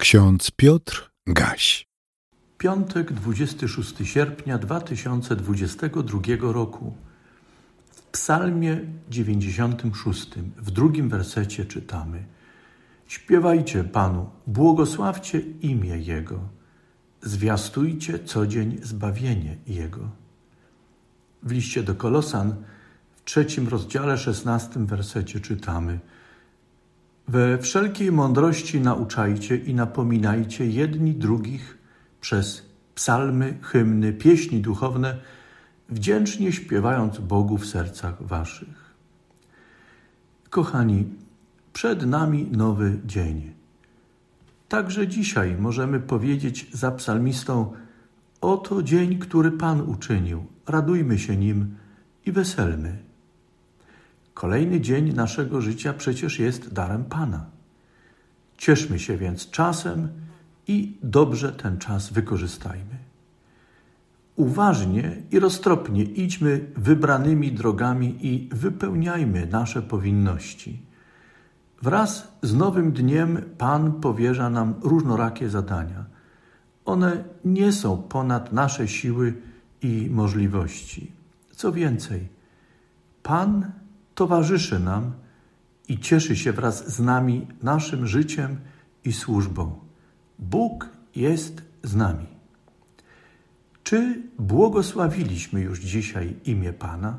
Ksiądz Piotr Gaś. Piątek, 26 sierpnia 2022 roku. W Psalmie 96, w drugim wersecie czytamy: Śpiewajcie Panu, błogosławcie imię Jego, zwiastujcie co dzień zbawienie Jego. W liście do Kolosan, w trzecim rozdziale, szesnastym wersecie czytamy: we wszelkiej mądrości nauczajcie i napominajcie jedni drugich przez psalmy, hymny, pieśni duchowne, wdzięcznie śpiewając Bogu w sercach waszych. Kochani, przed nami nowy dzień. Także dzisiaj możemy powiedzieć za psalmistą: Oto dzień, który Pan uczynił, radujmy się nim i weselmy. Kolejny dzień naszego życia przecież jest darem Pana. Cieszmy się więc czasem i dobrze ten czas wykorzystajmy. Uważnie i roztropnie idźmy wybranymi drogami i wypełniajmy nasze powinności. Wraz z nowym dniem Pan powierza nam różnorakie zadania. One nie są ponad nasze siły i możliwości. Co więcej, Pan towarzyszy nam i cieszy się wraz z nami naszym życiem i służbą. Bóg jest z nami. Czy błogosławiliśmy już dzisiaj imię Pana?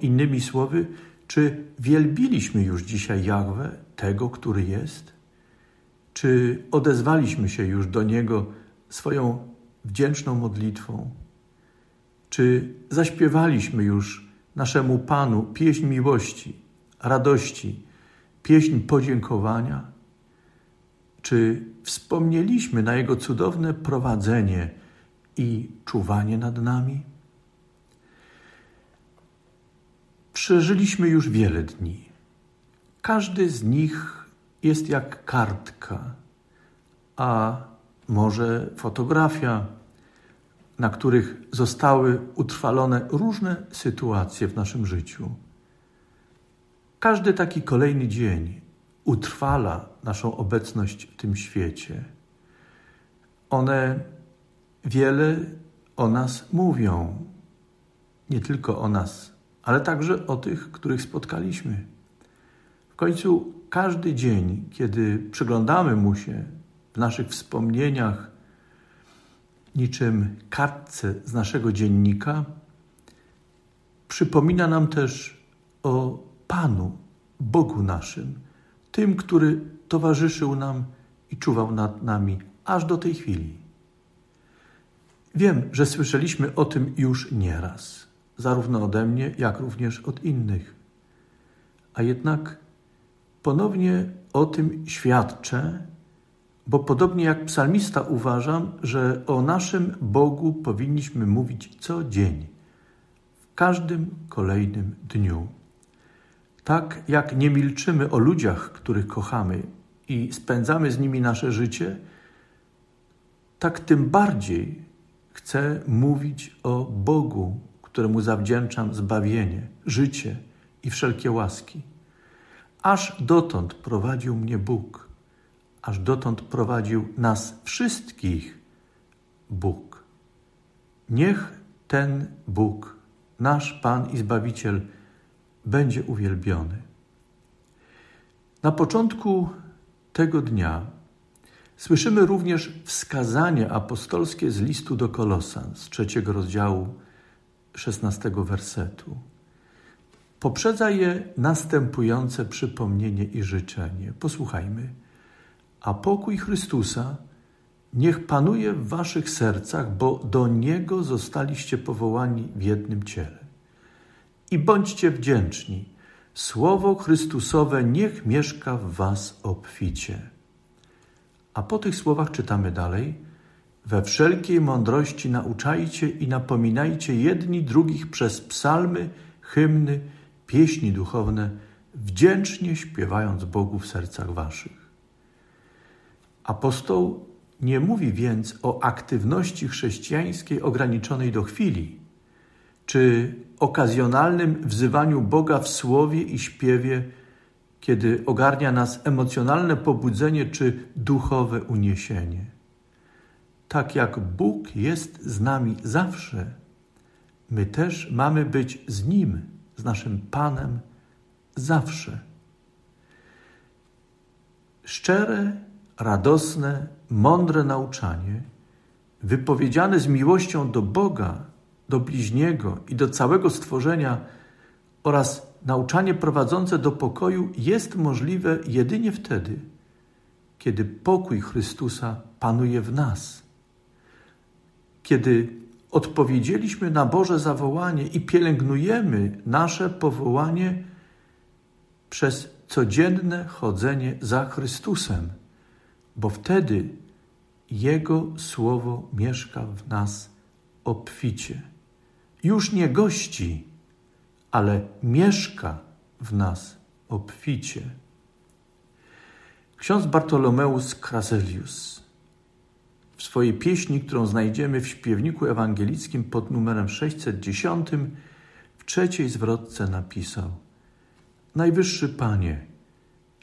Innymi słowy, czy wielbiliśmy już dzisiaj Jahwe, tego, który jest? Czy odezwaliśmy się już do Niego swoją wdzięczną modlitwą? Czy zaśpiewaliśmy już naszemu Panu pieśń miłości, radości, pieśń podziękowania? Czy wspomnieliśmy na Jego cudowne prowadzenie i czuwanie nad nami? Przeżyliśmy już wiele dni. Każdy z nich jest jak kartka, a może fotografia na których zostały utrwalone różne sytuacje w naszym życiu. Każdy taki kolejny dzień utrwala naszą obecność w tym świecie. One wiele o nas mówią, nie tylko o nas, ale także o tych, których spotkaliśmy. W końcu każdy dzień, kiedy przyglądamy mu się w naszych wspomnieniach, niczym kartce z naszego dziennika, przypomina nam też o Panu, Bogu naszym, tym, który towarzyszył nam i czuwał nad nami aż do tej chwili. Wiem, że słyszeliśmy o tym już nieraz, zarówno ode mnie, jak również od innych. A jednak ponownie o tym świadczę bo podobnie jak psalmista uważam, że o naszym Bogu powinniśmy mówić co dzień, w każdym kolejnym dniu. Tak jak nie milczymy o ludziach, których kochamy i spędzamy z nimi nasze życie, tak tym bardziej chcę mówić o Bogu, któremu zawdzięczam zbawienie, życie i wszelkie łaski. Aż dotąd prowadził mnie Bóg aż dotąd prowadził nas wszystkich Bóg. Niech ten Bóg, nasz Pan i Zbawiciel, będzie uwielbiony. Na początku tego dnia słyszymy również wskazanie apostolskie z listu do Kolosan z trzeciego rozdziału, szesnastego wersetu. Poprzedza je następujące przypomnienie i życzenie. Posłuchajmy a pokój Chrystusa niech panuje w waszych sercach, bo do Niego zostaliście powołani w jednym ciele. I bądźcie wdzięczni. Słowo Chrystusowe niech mieszka w was obficie. A po tych słowach czytamy dalej: We wszelkiej mądrości nauczajcie i napominajcie jedni drugich przez psalmy, hymny, pieśni duchowne, wdzięcznie śpiewając Bogu w sercach waszych. Apostoł nie mówi więc o aktywności chrześcijańskiej ograniczonej do chwili, czy okazjonalnym wzywaniu Boga w słowie i śpiewie kiedy ogarnia nas emocjonalne pobudzenie czy duchowe uniesienie. Tak jak Bóg jest z nami zawsze, my też mamy być z Nim, z naszym Panem, zawsze. Szczere, radosne, mądre nauczanie, wypowiedziane z miłością do Boga, do bliźniego i do całego stworzenia oraz nauczanie prowadzące do pokoju jest możliwe jedynie wtedy, kiedy pokój Chrystusa panuje w nas. Kiedy odpowiedzieliśmy na Boże zawołanie i pielęgnujemy nasze powołanie przez codzienne chodzenie za Chrystusem, bo wtedy Jego Słowo mieszka w nas obficie. Już nie gości, ale mieszka w nas obficie. Ksiądz Bartolomeus Kraselius w swojej pieśni, którą znajdziemy w śpiewniku ewangelickim pod numerem 610, w trzeciej zwrotce napisał: Najwyższy Panie,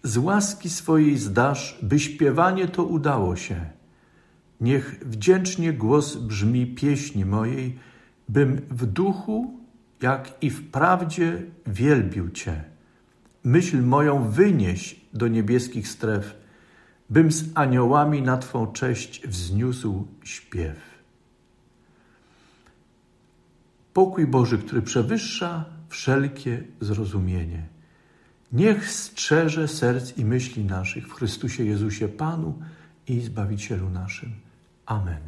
z łaski swojej zdasz, by śpiewanie to udało się. Niech wdzięcznie głos brzmi pieśni mojej, bym w duchu jak i w prawdzie wielbił Cię. Myśl moją wynieś do niebieskich stref, bym z aniołami na Twą cześć wzniósł śpiew. Pokój Boży, który przewyższa wszelkie zrozumienie, niech strzeże serc i myśli naszych w Chrystusie Jezusie Panu i Zbawicielu naszym. Amen.